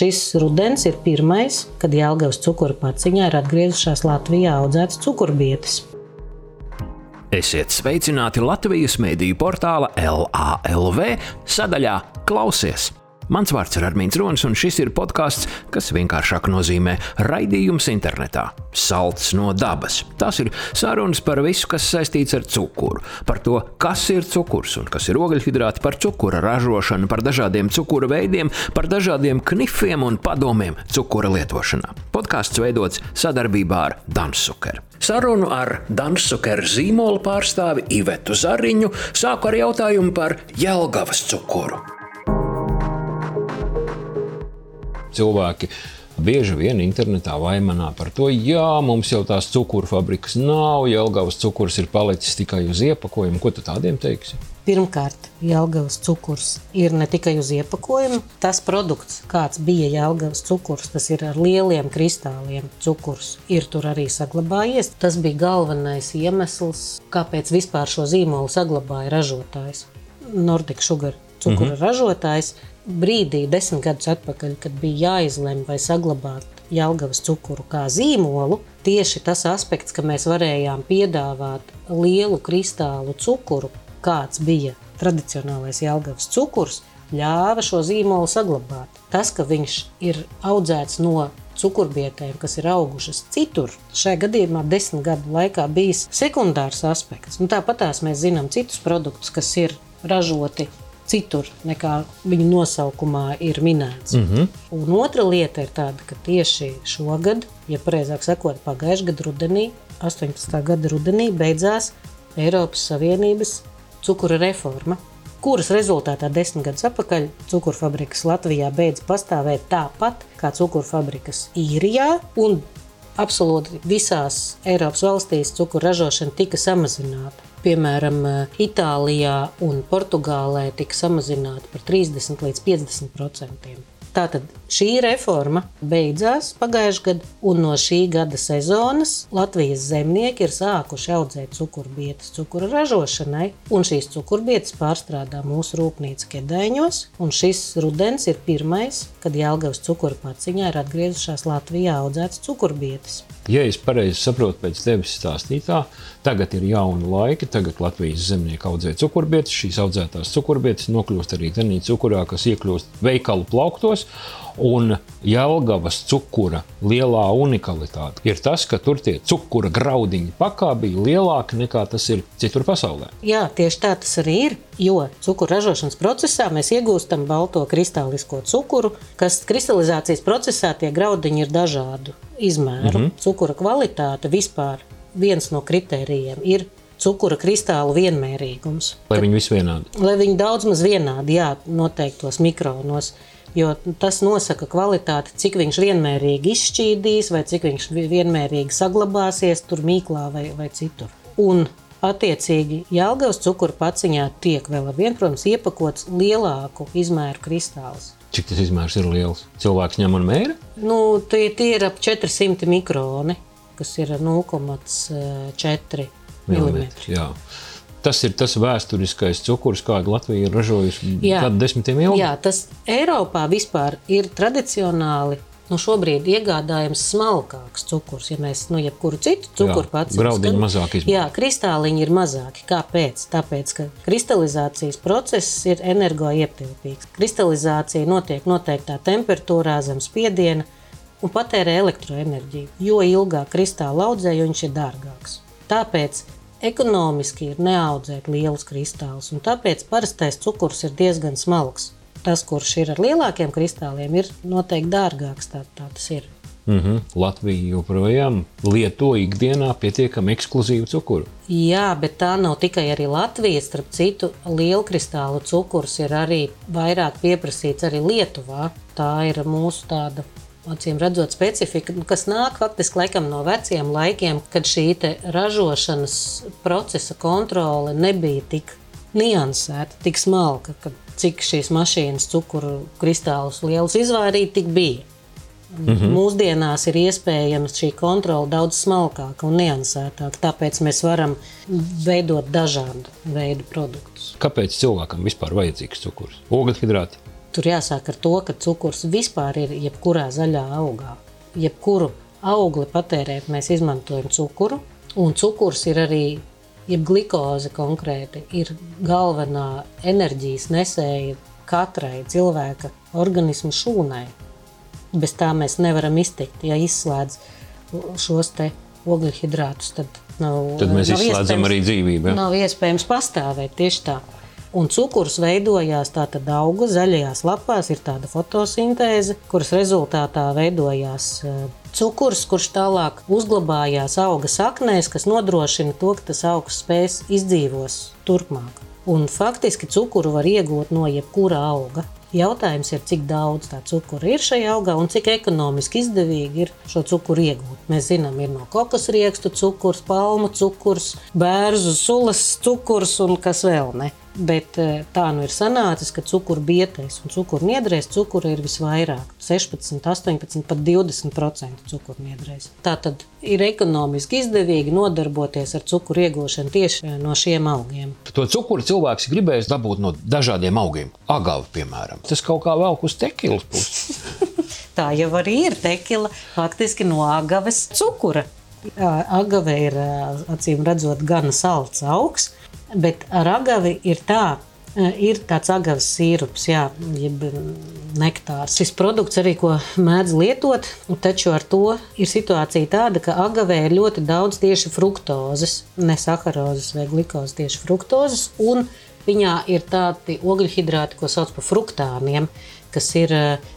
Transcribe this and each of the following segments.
Šis rudens ir pirmais, kad Jālgavas cukuru paciņā ir atgriezušās Latvijā audzētas cukurbietes. Esiet sveicināti Latvijas mediju portāla LALV sadaļā Klausies! Mans vārds ir Armīns Ronis, un šis ir podkāsts, kas vienkāršāk nozīmē raidījums internetā. Salds no dabas. Tas ir sarunas par visu, kas saistīts ar cukuru, par to, kas ir cukurs un kas ir ogļhidrāti, par cukura ražošanu, par dažādiem cukura veidiem, par dažādiem knifiem un padomiem cukura lietošanā. Podkāsts veidots sadarbībā ar Dansukeru. Sarunu ar Dansukeru zīmola pārstāvi Ivetu Zariņu sāku ar jautājumu par Jelgavas cukuru. Cilvēki bieži vien internetā vaimanā par to, jā, mums jau tās cukuru fabrikas nav, Jelgavas cukurs ir palicis tikai uz iepakojuma. Ko tu tādiem teiksi? Pirmkārt, Jālgavas cukurs ir ne tikai uz iepakojuma. Tas produkts, kāds bija Jālgavas cukurs, tas ir ar lieliem kristāliem cukurs, ir tur arī saglabājies. Tas bija galvenais iemesls, kāpēc vispār šo zīmolu saglabāja ražotājs. Nordic Sugar cukura mm -hmm. ražotājs brīdī, desmit gadus atpakaļ, kad bija jāizlemj vai saglabāt Jālgavas cukuru kā zīmolu, tieši tas aspekts, ka mēs varējām piedāvāt lielu kristālu cukuru, kāds bija tradicionālais Jālgavas cukurs, ļāva šo zīmolu saglabāt. Tas, ka viņš ir audzēts no cukurbietēm, kas ir augušas citur, šajā gadījumā desmit gadu laikā bijis sekundārs aspekts. Nu, Tāpat mēs zinām citus produktus, kas ir ražoti citur nekā viņa nosaukumā ir minēts. Mm -hmm. Un otra lieta ir tāda, ka tieši šogad, ja pareizāk sakot, pagājušā gada rudenī, 18. gada rudenī, beidzās Eiropas Savienības cukura reforma, kuras rezultātā desmit gadus atpakaļ cukurfabrikas Latvijā beidz pastāvēt tāpat kā cukurfabrikas īrijā. Absolūti visās Eiropas valstīs cukuru ražošana tika samazināta. Piemēram, Itālijā un Portugālē tika samazināta par 30 līdz 50 procentiem. Tātad šī reforma beidzās pagājušajā gadā, un no šī gada sezonas Latvijas zemnieki ir sākuši audzēt cukurbietas cukura ražošanai, un šīs cukurbietas pārstrādā mūsu rūpnīca Kedēņos. Šis rudens ir pirmais, kad Jālgavas cukura paciņā ir atgriezušās Latvijā audzētas cukurbietas. Ja es pareizi saprotu pēc tevis stāstītā, tagad ir jauni laiki, tagad Latvijas zemnieki audzē cukurbietas, šīs audzētās cukurbietas nokļūst arī tenī cukurā, kas iekļūst veikalu plauktos. Un Jālgavas cukura lielā unikalitāte ir tas, ka tur tie cukura graudiņi pakā bija lielāki nekā tas ir citur pasaulē. Jā, tieši tā tas arī ir. Jo cukuru ražošanas procesā mēs iegūstam balto kristālisko cukuru, kas kristalizācijas procesā tie graudiņi ir dažādu izmēru. Mm -hmm. Cukura kvalitāte vispār viens no kritērijiem ir cukura kristālu vienmērīgums. Lai viņi visi vienādi. Lai viņi daudz maz vienādi, jā, noteiktos mikronos. Jo tas nosaka kvalitāti, cik viņš vienmērīgi izšķīdīs, vai cik viņš vienmērīgi saglabāsies tur mīklā vai, vai citur. Un Attiecīgi, Jālgavas cukuru paciņā tiek vēl ar vienu, protams, iepakots lielāku izmēru kristāls. Cik tas izmērs ir liels? Cilvēks ņem un mēra? Nu, tie, tie ir ap 400 mikroni, kas ir 0,4 mm. Jā. Tas ir tas vēsturiskais cukurs, kādu Latvija ir ražojusi gadu desmitiem ilgi. Jā, tas Eiropā vispār ir tradicionāli. Nu, šobrīd iegādājams smalkāks cukurs, ja mēs nu, jebkuru citu cukuru pats graudiņu mazāk izmantojam. Jā, kristāliņi ir mazāki. Kāpēc? Tāpēc, ka kristalizācijas process ir energoietilpīgs. Kristalizācija notiek noteiktā temperatūrā zem spiediena un patērē elektroenerģiju. Jo ilgāk kristāla audzē, jo viņš ir dārgāks. Tāpēc Ekonomiski ir neaudzēt lielus kristālus, un tāpēc parastais cukurs ir diezgan smalks. Tas, kurš ir ar lielākiem kristāliem, ir noteikti dārgāks. Tā, tā tas ir. Mm -hmm. Latvija joprojām lieto ikdienā pietiekami ekskluzīvu cukuru. Jā, bet tā nav tikai arī Latvijas. Starp citu, lielkristālu cukurs ir arī vairāk pieprasīts arī Lietuvā. Tā ir mūsu tāda acīm redzot, specifika, nu, kas nāk faktiski laikam, no veciem laikiem, kad šī ražošanas procesa kontrole nebija tik niansēta, tik smalka, ka cik šīs mašīnas cukuru kristālus lielus izvairīt, tik bija. Mm -hmm. Mūsdienās ir iespējams šī kontrole daudz smalkāka un niansētāka. Tāpēc mēs varam veidot dažādu veidu produktus. Kāpēc cilvēkam vispār vajadzīgs cukurs? Ogļhidrāti. Tur jāsāk ar to, ka cukurs vispār ir jebkurā zaļā augā. Jebkuru augli patērēt, mēs izmantojam cukuru, un cukurs ir arī jeb glikoze konkrēti, ir galvenā enerģijas nesēja katrai cilvēka organismu šūnai. Bez tā mēs nevaram iztikt. Ja izslēdz šos te ogļhidrātus, tad nav, Tad mēs nav izslēdzam arī dzīvību. Ja? Nav iespējams pastāvēt tieši tā. Un cukurs veidojās tātad auga zaļajās lapās, ir tāda fotosintēze, kuras rezultātā veidojās eh, cukurs, kurš tālāk uzglabājās auga saknēs, kas nodrošina to, ka tas augs spēs izdzīvos turpmāk. Un faktiski cukuru var iegūt no jebkura auga. Jautājums ir, cik daudz tā cukura ir šajā augā un cik ekonomiski izdevīgi ir šo cukuru iegūt. Mēs zinām, ir no kokosriekstu cukurs, palmu cukurs, bērnu sulas cukurs un kas vēl ne. Bet eh, tā nu ir sanācis, ka cukurbietēs un cukurniedrēs cukura ir visvairāk - 16, 18, pat 20% cukurniedrēs. Tā tad ir ekonomiski izdevīgi nodarboties ar cukuru iegūšanu tieši eh, no šiem augiem. To cukuru cilvēks gribēs dabūt no dažādiem augiem. Agavi, piemēram. Tas kaut kā velk uz tekilas puses. Tā jau arī ir tekila faktiski no agaves cukura. Agave ir acīm redzot gana salds augs, bet ar agavi ir tā, ir tāds agaves sīrups, jā, jeb nektārs. Šis produkts arī, ko mēdz lietot, taču ar to ir situācija tāda, ka agavē ir ļoti daudz tieši fruktozes, ne saharozes vai glikozes, tieši fruktozes, un viņā ir tādi ogļhidrāti, ko sauc par fruktāniem, kas ir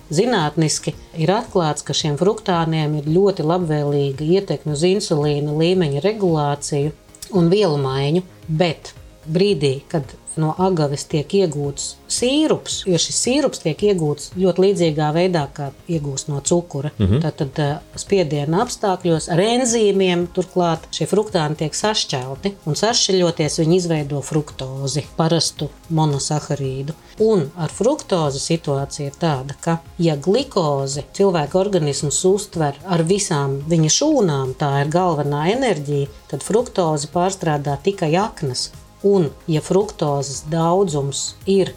zinātniski ir atklāts, ka šiem fruktāniem ir ļoti labvēlīga ietekme uz insulīna līmeņa regulāciju un vielu maiņu, bet brīdī, kad no agaves tiek iegūts sīrups, jo šis sīrups tiek iegūts ļoti līdzīgā veidā, kā iegūst no cukura. Mm -hmm. Tad, tad spiediena apstākļos ar enzīmiem turklāt šie fruktāni tiek sašķelti un sašķeļoties viņi izveido fruktozi, parastu monosaharīdu. Un ar fruktozi situācija ir tāda, ka ja glikozi cilvēka organisms uztver ar visām viņa šūnām, tā ir galvenā enerģija, tad fruktozi pārstrādā tikai aknas Un, ja fruktozes daudzums ir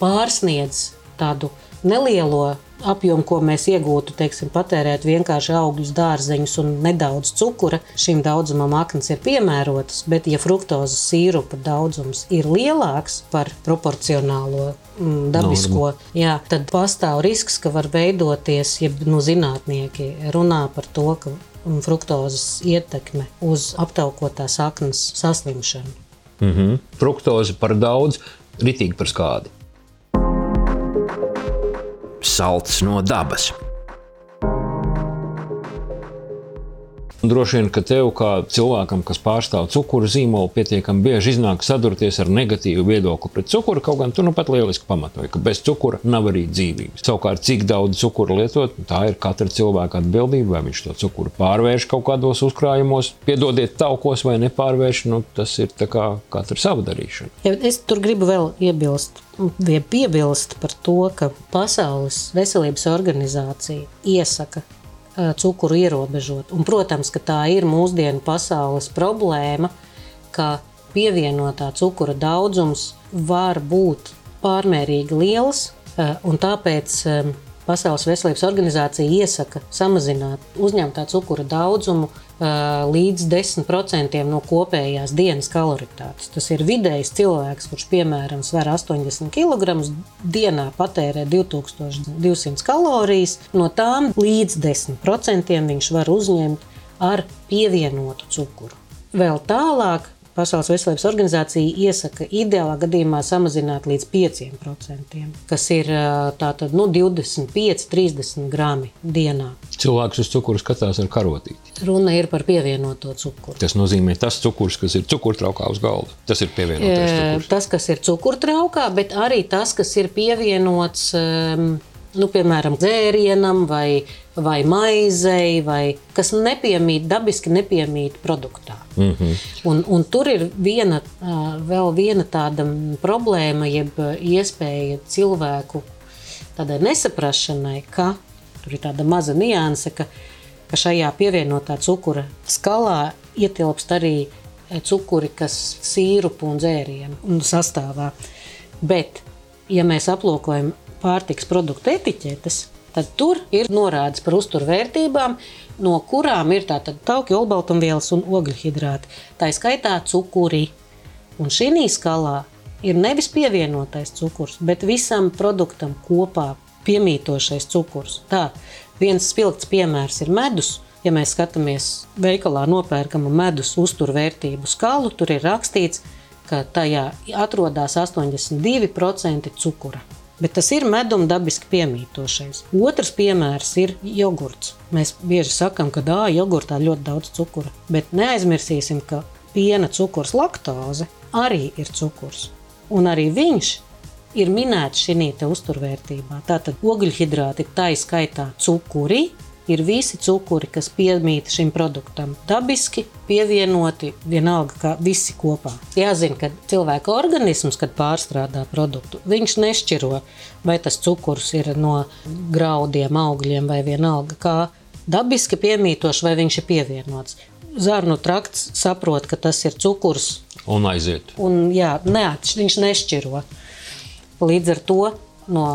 pārsniedz tādu nelielo apjomu, ko mēs iegūtu, teiksim, patērēt vienkārši augļus, dārzeņus un nedaudz cukura, šim daudzumam aknas ir piemērotas, bet ja fruktozes sīrupa daudzums ir lielāks par proporcionālo mm, dabisko, jā, tad pastāv risks, ka var veidoties, ja nu, zinātnieki runā par to, ka mm, fruktozes ietekme uz aptaukotās aknas saslimšanu. Mm -hmm. Fruktoze par daudz, ritīgi par skādi. Salds no dabas. Droši vien, ka tev, kā cilvēkam, kas pārstāv cukuru zīmolu, pietiekami bieži iznāk sadurties ar negatīvu viedokli pret cukuru. Kaut gan tu nu pat lieliski pamatoji, ka bez cukura nav arī dzīvības. Savukārt, cik daudz cukuru lietot, tā ir katra cilvēka atbildība. Vai viņš to cukuru pārvērš kaut kādos uzkrājumos, piedodiet, taukos vai nepārvērš, nu, tas ir kā katra sava darīšana. Es tur gribu vēl iebilst. Piebilst par to, ka Pasaules veselības organizācija iesaka cukuru ierobežot. Un, protams, ka tā ir mūsdienu pasaules problēma, ka pievienotā cukura daudzums var būt pārmērīgi liels, un tāpēc Pasaules veselības organizācija iesaka samazināt uzņemtā cukura daudzumu līdz 10% no kopējās dienas kaloritātes. Tas ir vidējs cilvēks, kurš piemēram sver 80 kg, dienā patērē 2200 kalorijas. No tām līdz 10% viņš var uzņemt ar pievienotu cukuru. Vēl tālāk Pasaules veselības organizācija iesaka ideālā gadījumā samazināt līdz 5%, kas ir tātad, nu, 25, 30 grami dienā. Cilvēks uz cukuru skatās ar karotīti. Runa ir par pievienoto cukuru. Tas nozīmē tas cukurs, kas ir cukurtraukā uz galda. Tas ir pievienotais cukurs. Tas, kas ir cukurtraukā, bet arī tas, kas ir pievienots. Nu, piemēram, dzērienam vai, vai maizei, vai kas nepiemīt, dabiski nepiemīt produktā. Mm -hmm. un, un tur ir viena, vēl viena tāda problēma, jeb iespēja cilvēku tādai nesaprašanai, ka Tur ir tāda maza nianse, ka, ka šajā pievienotā cukura skalā ietilpst arī cukuri, kas sīrupu un dzērienu sastāvā. Bet, ja mēs aplūkojam pārtiks produktu etiķetes, tad tur ir norādes par uzturvērtībām, no kurām ir tātad tauki, olbaltumvielas un ogļhidrāti. Tā skaitā cukuri. Un šī skalā ir nevis pievienotais cukurs, bet visam produktam kopā piemītošais cukurs. Tā viens spilgts piemērs ir medus. Ja mēs skatāmies veikalā nopērkamu medus uzturvērtību skalu, tur ir rakstīts, ka tajā atrodas 82% cukura. Bet tas ir medum dabiski piemītošais. Otrs piemērs ir jogurts. Mēs bieži sakām, ka dā, jogurtā ļoti daudz cukura. Bet neaizmirsīsim, ka piena cukurs, laktoze arī ir cukurs. Un arī viņš ir minēts šī uzturvērtībā. Tātad ogļhidrāti ir tā izskaitā cukuri, ir visi cukuri, kas piemīt šim produktam. Dabiski pievienoti, vienalga, kā visi kopā. Jāzina, ka cilvēka organisms, kad pārstrādā produktu, viņš nešķiro, vai tas cukurs ir no graudiem, augļiem vai vienalga kā dabiski piemītošs, vai viņš ir pievienots. Zarnu trakts saprot, ka tas ir cukurs. Un aiziet. Un, jā, neatš, viņš nešķiro. Līdz ar to no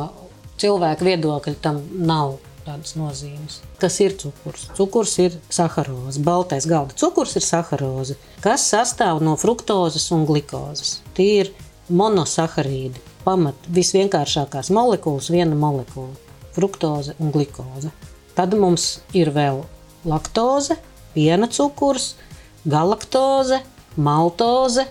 cilvēka viedokļa tam nav tādas nozīmes. Kas ir cukurs? Cukurs ir saharoze. Baltais galda cukurs ir saharoze, kas sastāv no fruktozes un glukozes. Tie ir monosaharīdi. Pamat visvienkāršākās molekulas, viena molekula - fruktoze un glukoze. Tad mums ir vēl laktoze, piena cukurs, galaktoze, maltoze,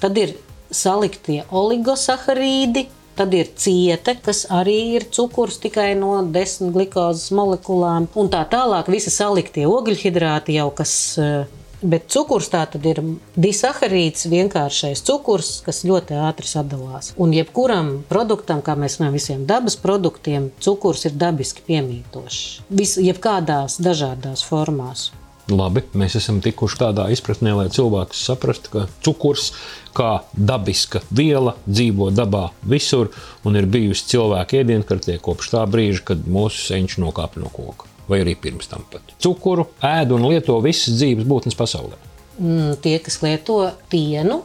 tad ir saliktie oligosaharīdi, Tad ir cieta, kas arī ir cukurs tikai no desmit glukozes molekulām, un tā tālāk visi saliktie ogļhidrāti jau kas. Eh, bet cukurs tā tad ir disaharīds, vienkāršais cukurs, kas ļoti ātri sadalās. Un jebkuram produktam, kā mēs runājam, visiem dabas produktiem, cukurs ir dabiski piemītošs. Vis, jebkādās dažādās formās. Labi, mēs esam tikuši tādā izpratnē, lai cilvēks saprastu, ka cukurs kā dabiska viela dzīvo dabā visur un ir bijusi cilvēka ēdienkartē kopš tā brīža, kad mūsu senči nokāpa no koka. Vai arī pirms tam pat. Cukuru ēd un lieto visas dzīves būtnes pasaulē. Mm, tie, kas lieto pienu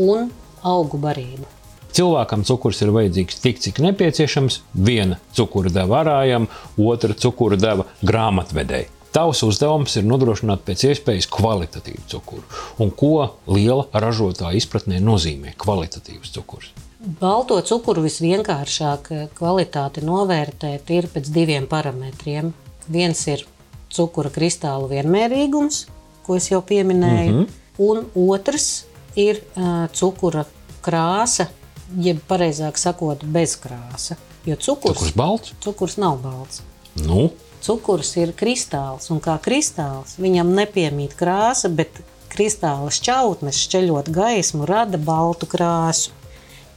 un augu barību. Cilvēkam cukurs ir vajadzīgs tik, cik nepieciešams. Viena cukura deva arājam, otra cukura deva grāmatvedēji. Tavs uzdevums ir nodrošināt pēc iespējas kvalitatīvu cukuru. Un ko liela ražotāja izpratnē nozīmē kvalitatīvs cukurs? Balto cukuru visvienkāršāk kvalitāti novērtēt ir pēc diviem parametriem. Viens ir cukura kristāla vienmērīgums, ko es jau pieminēju, mm -hmm. un otrs ir uh, cukura krāsa, jeb pareizāk sakot, bezkrāsa. Jo cukurs, cukurs, balts? cukurs nav balts. Nu? Cukurs ir kristāls, un kā kristāls viņam nepiemīt krāsa, bet kristāla šķautnes, šķeļot gaismu, rada baltu krāsu.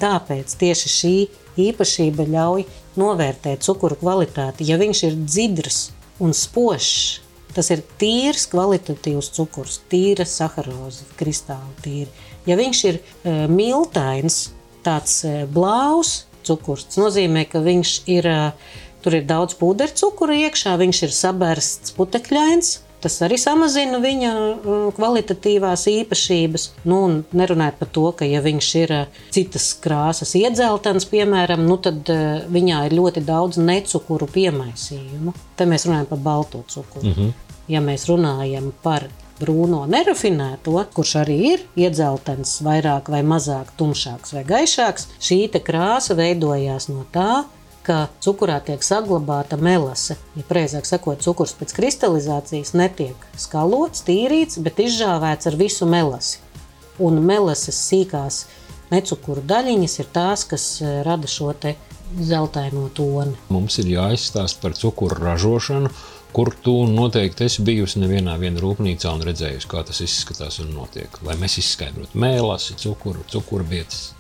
Tāpēc tieši šī īpašība ļauj novērtēt cukuru kvalitāti. Ja viņš ir dzidrs un spožs, tas ir tīrs, kvalitatīvs cukurs, tīra saharoza, kristāla tīra. Ja viņš ir uh, miltains, tāds uh, blāvs cukurs, tas nozīmē, ka viņš ir uh, Tur ir daudz pudercukura iekšā, viņš ir sabērsts putekļains. Tas arī samazina viņa uh, kvalitatīvās īpašības. Nu, nerunājot par to, ka, ja viņš ir uh, citas krāsas iedzeltens, piemēram, nu, tad uh, viņā ir ļoti daudz necukuru piemaisījumu. Te mēs runājam par balto cukuru. Mm -hmm. Ja mēs runājam par brūno nerafinēto, kurš arī ir iedzeltens, vairāk vai mazāk tumšāks vai gaišāks, šī krāsa veidojās no tā, ka cukurā tiek saglabāta melase. Ja precīzāk sakot, cukurs pēc kristalizācijas netiek skalots, tīrīts, bet izžāvēts ar visu melasi. Un melases sīkās necukuru daļiņas ir tās, kas e, rada šo zeltaino toni. Mums ir jāizstāsta par cukuru ražošanu kur tu noteikti esi bijusi nevienā rūpnīcā un redzējusi, kā tas izskatās un notiek. Lai mēs izskaidrotu mēlasi, cukuru, cukurbietas,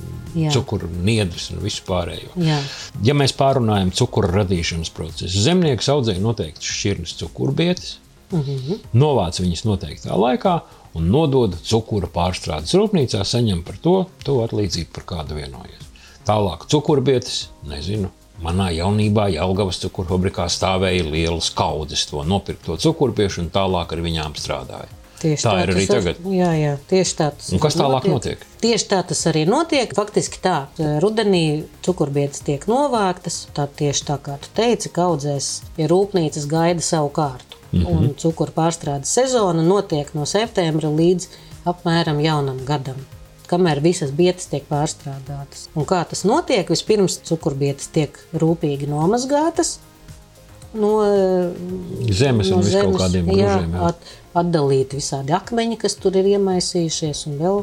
cukuru niedrus un visu pārējo. Jā. Ja mēs pārunājam cukuru radīšanas procesu, zemnieks audzēja noteikti šķirnes cukurbietas, mm -hmm. novāc viņas noteiktā laikā un nodod cukura pārstrādes rūpnīcā, saņem par to, to atlīdzību, par kādu vienojies. Tālāk cukurbietas, nezinu, Manā jaunībā Jālgavas cukurfabrikā stāvēja lielas kaudzes to nopirkto cukurbiešu un tālāk ar viņām strādāja. Tieši Tā ir arī tagad. Jā, jā, tieši tā Un kas tālāk notiek? Tieši tā tas arī notiek. Faktiski tā, rudenī cukurbietas tiek novāktas. Tā tieši tā kā tu teici, kaudzēs pie rūpnīcas gaida savu kārtu. Mm. -hmm. Un cukuru pārstrādes sezona notiek no septembra līdz apmēram jaunam gadam. Kamēr visas bietas tiek pārstrādātas. Un kā tas notiek? Vispirms cukurbietas tiek rūpīgi nomazgātas, no Zemes un vis kaut kādiem jā, gružiem. jā. at, atdalīti visādi akmeņi, kas tur ir iemaisījušies, un vēl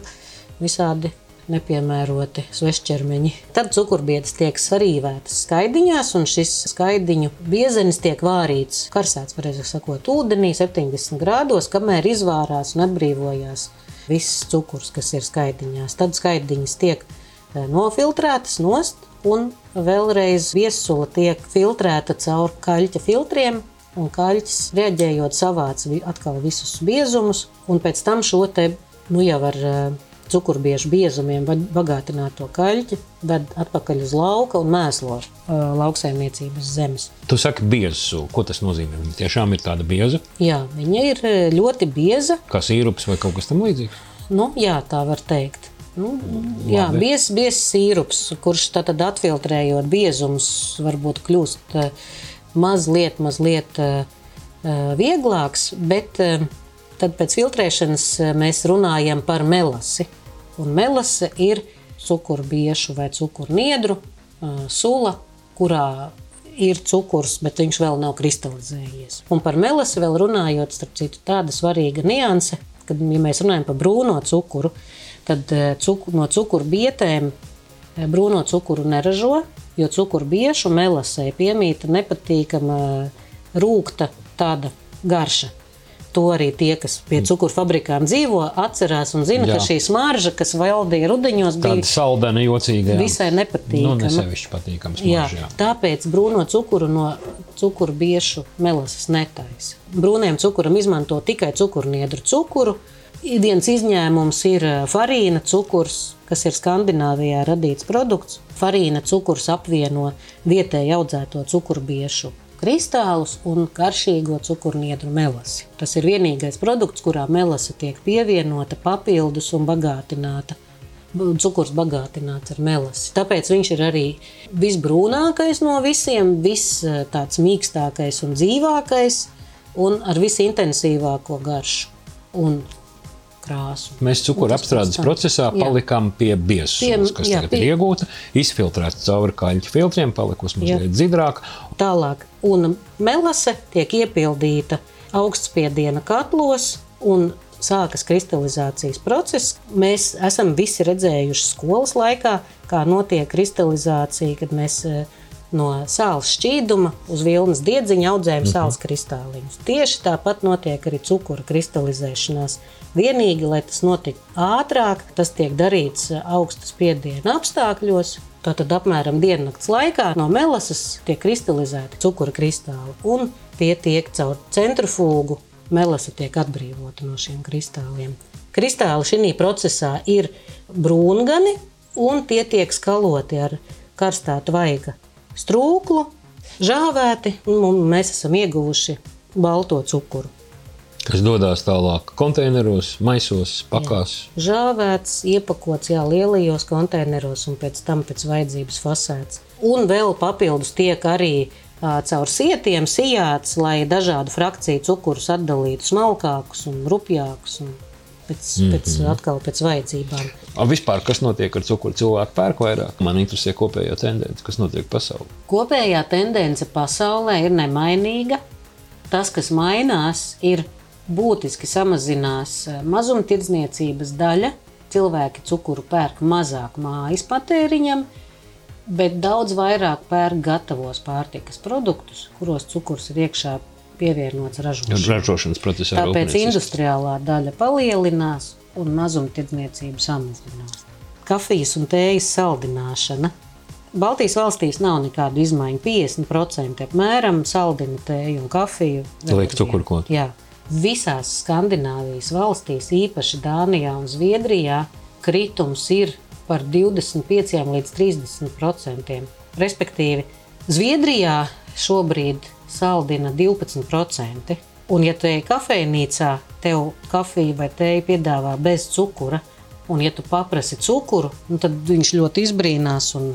visādi nepiemēroti svešķermeņi. Tad cukurbietas tiek sarīvētas skaidiņās, un šis skaidiņu biezenis tiek vārīts, karsēts, pareizāk sakot, ūdenī 70 grādos, kamēr izvārās un atbrīvojās viss cukurs, kas ir skaidiņās. Tad skaidiņas tiek eh, nofiltrētas nost, un vēlreiz viesula tiek filtrēta caur kaļķa filtriem, un kaļķis reaģējot savāc atkal visus biezumus, un pēc tam šo te, nu jau ar cukurbiežu biezumiem ba- bagātināto kaļķi ved atpakaļ uz lauka un mēslo eh, lauksaimniecības zemes. Tu saki, bieza sula. Ko tas nozīmē? Viņa tiešām ir tāda bieza, Jā, viņa ir ļoti bieza, kā sīrups vai kaut kas tamlīdzīgs. Nu, jā, tā var teikt. Nu, jā, Labi. biezs biez sīrups, kurš tad atfiltrējot biezumus, varbūt kļūst mazliet, mazliet vieglāks, bet tad pēc filtrēšanas mēs runājam par melasi. Un melase ir cukurbiešu vai cukurniedru sula, kurā ir cukurs, bet viņš vēl nav kristalizējies. Un par melasi vēl runājot, starp citu, tāda svarīga nianse, kad ja mēs runājam par brūno cukuru, tad eh, cuku, no cukurbietēm brūno cukuru neražo, jo cukurbiešu melasē piemīta nepatīkama rūkta tāda garša. To arī tie, kas pie cukurfabrikām dzīvo, atcerās un zina, Jā. ka šī smarža, kas valdīja rudeņos, Tāda bija saldena, jocīga. jā. visai Nu, nepatīkama. nesevišķi patīkams. Jā, maržs, jā. tāpēc brūno cukuru no cukurbiešu melases netaisa. Brūniem cukuram izmanto tikai cukurniedru cukuru. Viens izņēmums ir eh, farīna cukurs, kas ir Skandināvijā radīts produkts. Farīna cukurs apvieno vietēji audzēto cukurbiešu kristālus un garšīgo cukurniedru melasi. Tas ir vienīgais produkts, kurā melase tiek pievienota papildus un bagātināta cukurs bagātināts ar melasi. Tāpēc viņš ir arī visbrūnākais no visiem, viss eh, tāds mīkstākais un dzīvākais, un ar visintensīvāko garšu un krāsu. Mēs cukuru apstrādes procesā Jā. palikām pie Pie- kas jā, tagad pie- ir iegūta, izfiltrēta cauri kaļķa filtriem, palikusi mazliet dzidrāka. Tālāk, un melase tiek iepildīta augstspiediena katlos, un sākas kristalizācijas process. Mēs esam visi redzējuši skolas laikā, kā notiek kristalizācija, kad mēs eh, no sāls šķīduma uz vilnas diedziņa audzējam Mhm. sāls kristāliņus. Tieši tāpat notiek arī cukura kristalizēšanās. Vienīgi, lai tas notiktu ātrāk, tas tiek darīts eh, augstas spiediena apstākļos. Tātad apmēram diennakts laikā no melases tiek kristalizēti cukura kristāli, un tie tiek caur centrifūgu. Melasa tiek atbrīvota no šiem kristāliem. Kristāli šajā procesā ir brūngani, un tie tiek skaloti ar karstā tvaiga strūklu, žāvēti, un mēs esam ieguvuši balto cukuru. Kas dodas tālāk konteineros, maisos, pakās. Žāvēts, iepakots jā, lielajos konteineros un pēc tam pēc vajadzības fasēts. Un vēl papildus tiek arī ā, caur sietiem sijāts, lai dažādu frakciju cukurus atdalītu smalkākus un rupjākus. Un pēc, mm -hmm. pēc, atkal pēc vajadzībām. A, vispār, kas notiek ar cukuru? Cilvēku pērk vairāk. Man interesē kopējā tendence, kas notiek pasaulē. Kopējā tendence pasaulē ir nemainīga. Tas, kas mainās, ir būtiski samazinās eh, mazumtirdzniecības daļa. Cilvēki cukuru pērk mazāk mājas patēriņam, bet daudz vairāk pērk gatavos pārtikas produktus, kuros cukurs ir iekšā pievienots ražošanai. Ražošanas procesā Tāpēc industriālā daļa palielinās un mazumtirdzniecība samazinās. Kafijas un tējas saldināšana. Baltijas valstīs nav nekādu izmaiņu. 50% apmēram saldina tēju un kafiju. Liek cukurkot. Jā. Visās Skandināvijas valstīs, īpaši Dānijā un Zviedrijā, kritums ir par 25 līdz 30 procentiem. Respektīvi, Zviedrijā šobrīd saldina 12%. Un, ja tu ej kafejnīcā, tev kafija vai tēja piedāvā bez cukura, un, ja tu paprasti cukuru, nu, tad viņš ļoti izbrīnās. Un,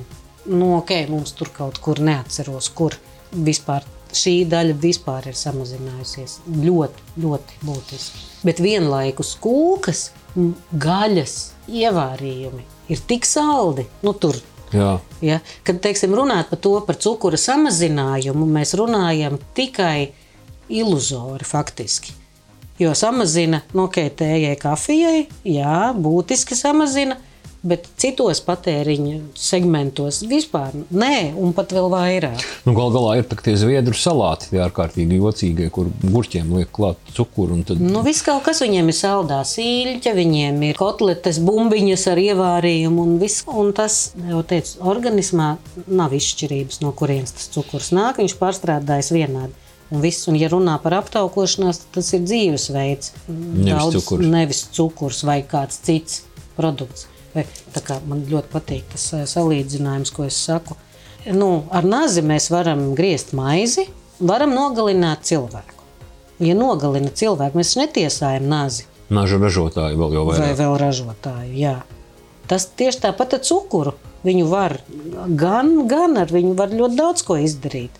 nu, ok, mums tur kaut kur neatceros, kur vispār šī daļa vispār ir samazinājusies. Ļoti, ļoti būtiski. Bet vienlaikus kūkas, gaļas ievārījumi ir tik saldi. Nu, tur Jā. Ja? Kad teiksim, runāt par to, par cukura samazinājumu, mēs runājam tikai iluzori faktiski. Jo samazina, nu, ok, tējai, kafijai, jā, būtiski samazina, bet citos patēriņa segmentos vispār nē, un pat vēl vairāk. Nu, Galu galā ir tie zviedru salāti, tie ārkārtīgi jocīgie, kur gurķiem liek klāt cukuru. Tad... Nu, viss kaut kas viņiem ir saldā sīļķa, viņiem ir kotletes, bumbiņas ar ievārījumu un viss. Un tas, jau teicu, organismā nav izšķirības, no kurienes tas cukurs nāk, viņš pārstrādājas vienādi. Un, viss, un, ja runā par aptaukošanos, tad tas ir dzīvesveids. Nevis cukurs. nevis cukurs vai kāds cits produkts. Vai, man ļoti patīk tas eh, salīdzinājums, ko es saku. Nu, ar nazi mēs varam griezt maizi, varam nogalināt cilvēku. Ja nogalina cilvēku, mēs netiesājam nazi Naža ražotāji vēl jau vai vairāk. vēl ražotāju. Jā. Tas tieši tāpat ar cukuru. Viņu var gan, gan ar viņu var ļoti daudz ko izdarīt.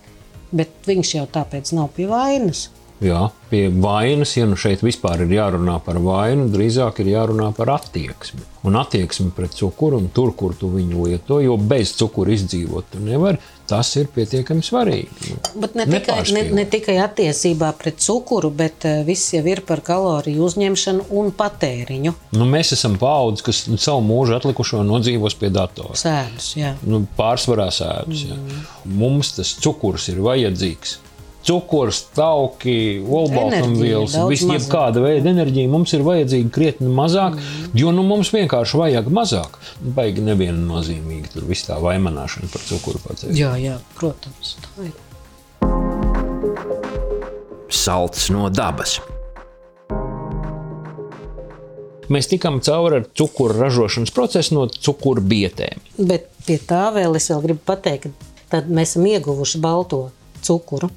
Bet viņš jau tāpēc nav pie vainas. Jā, pie vainas, ja nu šeit vispār ir jārunā par vainu, drīzāk ir jārunā par attieksmi. Un attieksmi pret cukuru un tur, kur tu viņu lieto, jo bez cukura izdzīvot tu nevari, tas ir pietiekami svarīgi. Bet ne tikai, ne, ne tikai attiecībā pret cukuru, bet eh, viss jau ir par kaloriju uzņemšanu un patēriņu. Nu, mēs esam paudze, kas savu mūžu atlikušo nodzīvos pie datora. Sēdus, jā. Nu, pārsvarā sēdus. Mm. Mums tas cukurs ir vajadzīgs. Cukurs, tauki, olbaltumvielas, viss, kāda veida enerģija mums ir vajadzīga krietni mazāk, mm. jo nu, mums vienkārši vajag mazāk. Baigi neviennozīmīgi tur viss tā vaimanāšana par cukuru pats. Jā, jā, protams. Salds no dabas. Mēs tikām cauri ar cukuru ražošanas procesu no cukuru bietēm. Bet pie tā vēl es vēl gribu pateikt, ka mēs esam ieguvuši balto cukuru.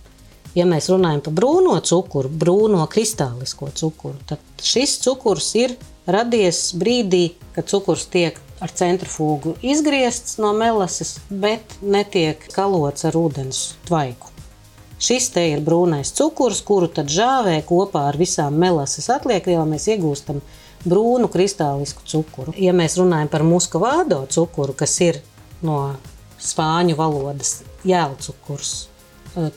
Ja mēs runājam par brūno cukuru, brūno kristālisko cukuru, tad šis cukurs ir radies brīdī, kad cukurs tiek ar centrifūgu izgriezts no melases, bet netiek kalots ar ūdens tvaiku. Šis te ir brūnais cukurs, kuru tad žāvē kopā ar visām melases atliekvielām mēs iegūstam brūnu kristālisku cukuru. Ja mēs runājam par muskavādo cukuru, kas ir no spāņu valodas jēlcukurs,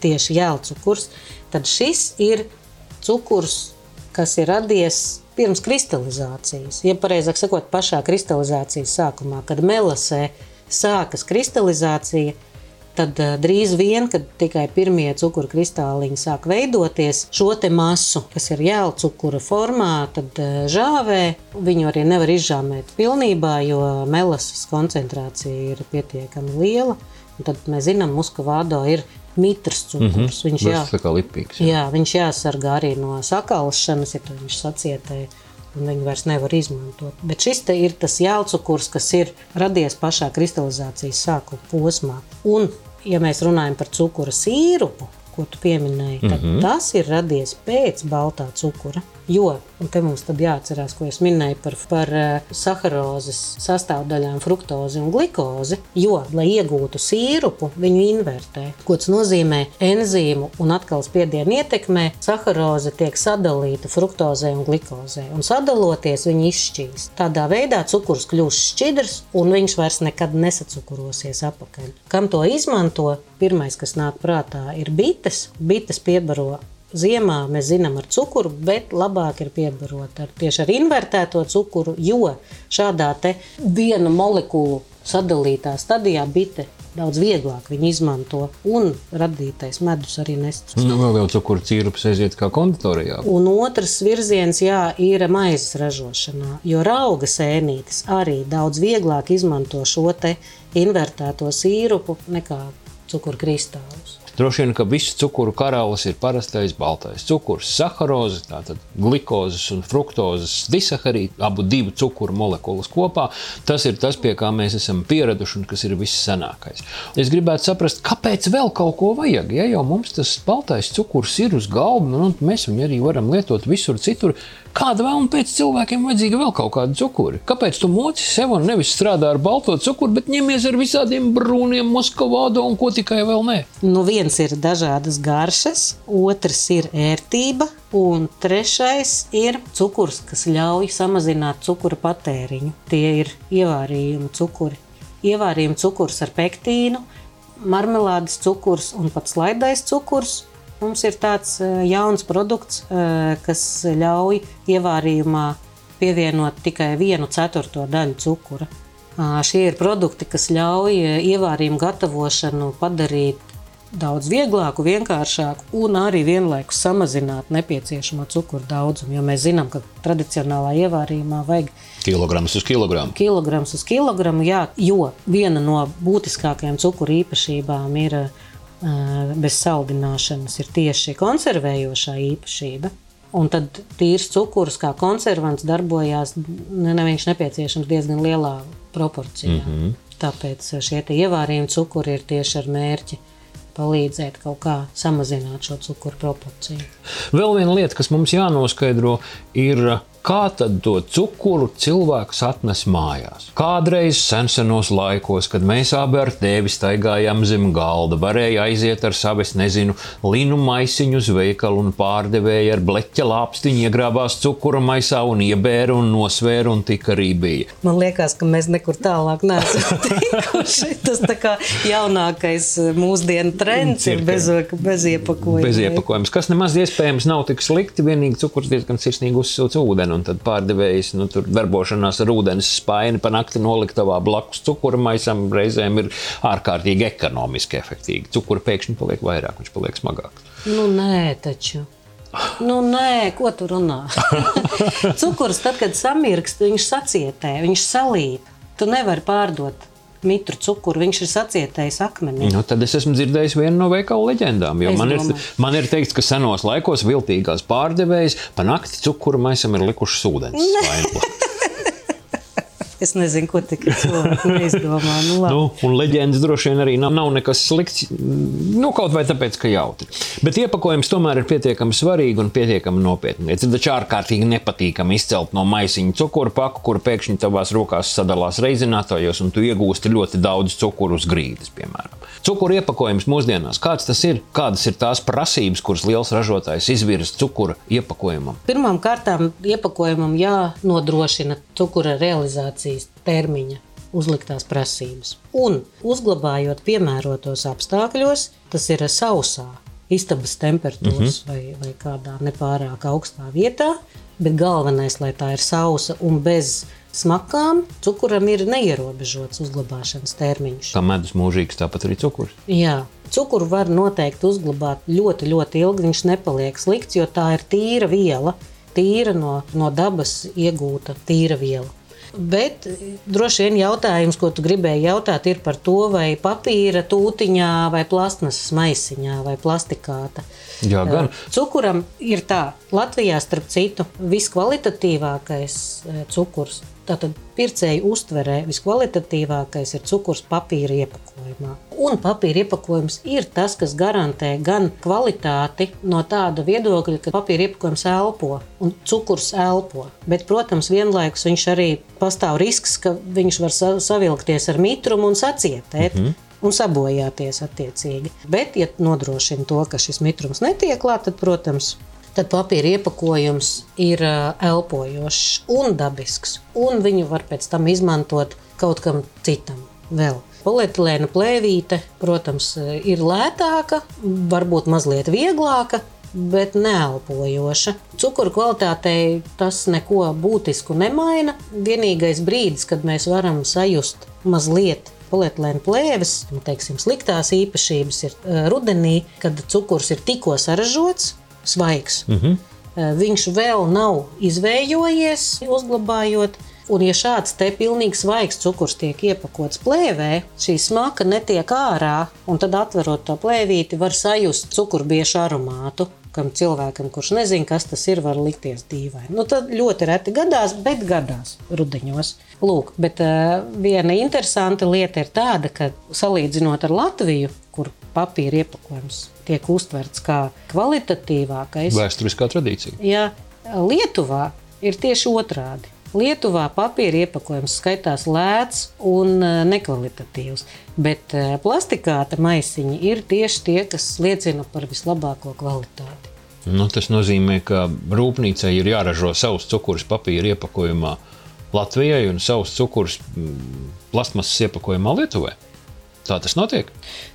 tieši jēlcukurs, tad šis ir cukurs, kas ir radies pirms kristalizācijas. Ja pareizāk sakot, pašā kristalizācijas sākumā, kad melasē sākas kristalizācija, tad uh, drīz vien, kad tikai pirmie cukuru kristāliņi sāk veidoties, šo masu, kas ir jēla cukura formā, tad uh, žāvē. Viņu arī nevar izžāmēt pilnībā, jo melases koncentrācija ir pietiekami liela. Tad mēs zinām, ka vādo ir mitrs cukurs. Mm -hmm. Viņš jā, kā lipīgs. jā, viņš jāsargā arī no sakalšanas, ja viņš sacietē. Un viņu vairs nevar izmantot. Bet šis ir tas jēlcukurs, kas ir radies pašā kristalizācijas sākuma posmā. Un, ja mēs runājam par cukura sīrupu, ko tu pieminēji, tad mm -hmm. tas ir radies pēc baltā cukura. Jo, un te mums jāatcerās, ko es minēju par, par eh, saharozes sastāvdaļām, fruktozi un glikozi. Jo, lai iegūtu sīrupu, viņu invertē. Ko tas nozīmē? Enzīmu un atkal spiedienu ietekmē saharoze tiek sadalīta fruktozē un glikozē. Un sadaloties, viņi izšķīs. Tādā veidā cukurs kļūst šķidrs un viņš vairs nekad nesacukurosies atpakaļ. Kam to izmanto? Pirmais, kas nāk prātā, ir bites. Bites piebaro Ziemā mēs zinām ar cukuru, bet labāk ir piebarot ar, tieši ar invertēto cukuru, jo šādā te viena molekulu sadalītā stadijā bite daudz vieglāk viņu izmanto un radītais medus arī nesac. Nu, vēl jau cukuru cīrups aiziet kā konditorijā. Un otrs virziens jā, ir maizes ražošanā, jo auga sēnītes arī daudz vieglāk izmanto šo te invertēto sīrupu nekā cukuru kristālus. Droši vien, ka visu cukuru karalis ir parastais baltais cukurs, saharoze, tātad glukozes un fruktozes disaharīdi, abu divu cukuru molekulas kopā. Tas ir tas, pie kā mēs esam pieraduši un kas ir vissenākais. Es gribētu saprast, kāpēc vēl kaut ko vajag. Ja jau mums tas baltais cukurs ir uz galda, nu, mēs viņu arī varam lietot visur citur. Kāda vēl un pēc cilvēkiem vajadzīga vēl kaut kāda cukura? Kāpēc tu moci sev un nevis strādā ar balto cukuru, bet ņemies ar visādiem brūniem, moskavādo un ko tikai vēl ne? Nu, viens ir dažādas garšas, otrs ir ērtība, un trešais ir cukurs, kas ļauj samazināt cukura patēriņu. Tie ir ievārījumi cukuri. Ievārījumi cukurs ar pektīnu, marmelādes cukurs un pat slaidais cukurs Mums ir tāds eh, jauns produkts, eh, kas ļauj ievārījumā pievienot tikai vienu ceturto daļu cukura. Šie ir produkti, kas ļauj eh, ievārījumu gatavošanu padarīt daudz vieglāku, vienkāršāku un arī vienlaikus samazināt nepieciešamo cukuru daudzumu. Jo mēs zinām, ka tradicionālā ievārījumā vajag kilograms uz kilogramu. Kilograms uz kilogramu, jā, jo viena no būtiskākajām cukuru īpašībām ir bez saldināšanas ir tieši konservējošā īpašība. Un tad tīrs cukurs kā konservants darbojās, ne, ne viņš nepieciešams diezgan lielā proporcijā. Mm -hmm. Tāpēc šie ievārījumi cukuri ir tieši ar mērķi palīdzēt kaut kā samazināt šo cukuru proporciju. Vēl viena lieta, kas mums jānoskaidro, ir Kā tad to cukuru cilvēks atnes mājās? Kādreiz senos laikos, kad mēs abi ar tevi staigājām zem galda, varēja aiziet ar savu, nezinu, linu maisiņu uz veikalu un pārdevēja ar bleķa lāpstiņu, iegrābās cukura maisā un iebēra un nosvēra un tik arī bija. Man liekas, ka mēs nekur tālāk neesam tikuši. Tas tā kā jaunākais mūsdienu trends ir bez, bez iepakojuma. Bez iepakojums, kas nemaz iespējams nav tik slikti, vienīgi cukurs diezgan sirsnīgi uzsilts ūdeni ūdeni, un tad pārdevējs nu, tur darbošanās ar ūdens spaini pa nakti noliktavā blakus cukura maisam reizēm ir ārkārtīgi ekonomiski efektīvi. Cukura pēkšņi paliek vairāk, viņš paliek smagāks. Nu, nē, taču. Nu, nē, ko tu runā? Cukurs, tad, kad samirkst, viņš sacietē, viņš salīp. Tu nevari pārdot mitru cukuru, viņš ir sacietējis akmenī. Nu, tad es esmu dzirdējis vienu no veikalu leģendām. Man ir, man ir teikts, ka senos laikos viltīgās pārdevējas pa nakti cukuru maisam ir likušas ūdens. Es nezinu, ko tikai cilvēki neizdomā. Nu, labi. nu, un leģendas droši vien arī nav, nav nekas slikts. Nu, kaut vai tāpēc, ka jautri. Bet iepakojums tomēr ir pietiekami svarīgi un pietiekami nopietni. Ir taču ārkārtīgi nepatīkami izcelt no maisiņa cukuru paku, kur pēkšņi tavās rokās sadalās reizinātājos, un tu iegūsti ļoti daudz cukuru uz grīdas, piemēram. Cukuru iepakojums mūsdienās, kāds tas ir? Kādas ir tās prasības, kuras liels ražotājs izvirza cukura iepakojumam? Pirmkārt, iepakojumam jānodrošina cukura realizācija realizācijas termiņa uzliktās prasības. Un uzglabājot piemērotos apstākļos, tas ir sausā, istabas temperatūras mm -hmm. vai, vai kādā nepārāk augstā vietā, bet galvenais, lai tā ir sausa un bez smakām, cukuram ir neierobežots uzglabāšanas termiņš. Kā medus mūžīgs, tāpat arī cukurs. Jā. Cukuru var noteikti uzglabāt ļoti, ļoti ilgi. Viņš nepaliek slikts, jo tā ir tīra viela, tīra no, no dabas iegūta tīra viela. Bet droši vien jautājums, ko tu gribēji jautāt, ir par to, vai papīra tūtiņā, vai plasmasas maisiņā, vai plastikāta. Jā, gan. Cukuram ir tā, Latvijā starp citu viskvalitatīvākais cukurs Tātad pircēju uztverē viskvalitatīvākais ir cukurs papīra iepakojumā. Un papīra iepakojums ir tas, kas garantē gan kvalitāti no tāda viedokļa, ka papīra iepakojums elpo un cukurs elpo. Bet, protams, vienlaikus viņš arī pastāv risks, ka viņš var savilkties ar mitrumu un sacietēt. Mm -hmm un sabojāties attiecīgi. Bet, ja nodrošina to, ka šis mitrums netiek klāts, tad, protams, tad papīra iepakojums ir elpojošs un dabisks. Un viņu var pēc tam izmantot kaut kam citam vēl. Polietilēna plēvīte, protams, ir lētāka, varbūt mazliet vieglāka, bet neelpojoša. Cukuru kvalitātei tas neko būtisku nemaina. Vienīgais brīdis, kad mēs varam sajust mazliet polietilēna plēves, nu, teiksim, sliktās īpašības, ir rudenī, kad cukurs ir tikko saražots, svaigs. Mm -hmm. Viņš vēl nav izvējojies, uzglabājot, Un, ja šāds te pilnīgi svaigs cukurs tiek iepakots plēvē, šī smaka netiek ārā, un tad atverot to plēvīti, var sajust cukurbiešu aromātu kam cilvēkam, kurš nezina, kas tas ir, var likties dīvaini. Nu, tad ļoti reti gadās, bet gadās rudeņos. Lūk, bet uh, viena interesanta lieta ir tāda, ka salīdzinot ar Latviju, kur papīra iepakojums tiek uztverts kā kvalitatīvākais, Vēsturiskā tradīcija. ja Lietuvā ir tieši otrādi. Lietuvā papīra iepakojums skaitās lēts un eh, nekvalitatīvs, bet eh, plastikāta maisiņi ir tieši tie, kas liecina par vislabāko kvalitāti. Nu, tas nozīmē, ka rūpnīcai ir jāražo savs cukurs papīra iepakojumā Latvijai un savs cukurs plasmasas iepakojumā Lietuvai. Tā tas notiek.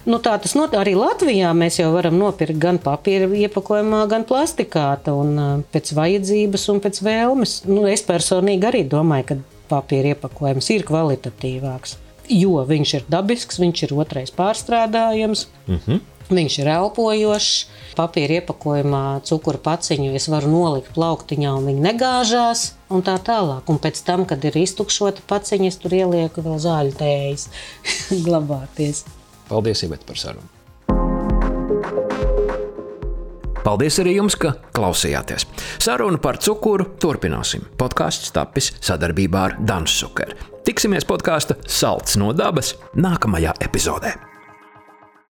Nu, tā tas notiek arī Latvijā. Mēs jau varam nopirkt gan papīra iepakojumā, gan plastikāta, un uh, pēc vajadzības un pēc vēlmes. Nu, es personīgi arī domāju, ka papīra iepakojums ir kvalitatīvāks, jo viņš ir dabisks, viņš ir otrais pārstrādājams. Mm -hmm. Viņš ir elpojošs, papīra iepakojumā, cukuru paciņu es varu nolikt plauktiņā, un viņi negāžās, un tā tālāk. Un pēc tam, kad ir iztukšota paciņa, es tur ielieku vēl zāļu tējas, glabāties. Paldies, Iveta, par sarunu. Paldies arī jums, ka klausījāties. Sarunu par cukuru turpināsim. Podkāsts tapis sadarbībā ar Dansu Sukeru. Tiksimies podkāstu Salds no dabas nākamajā epizodē.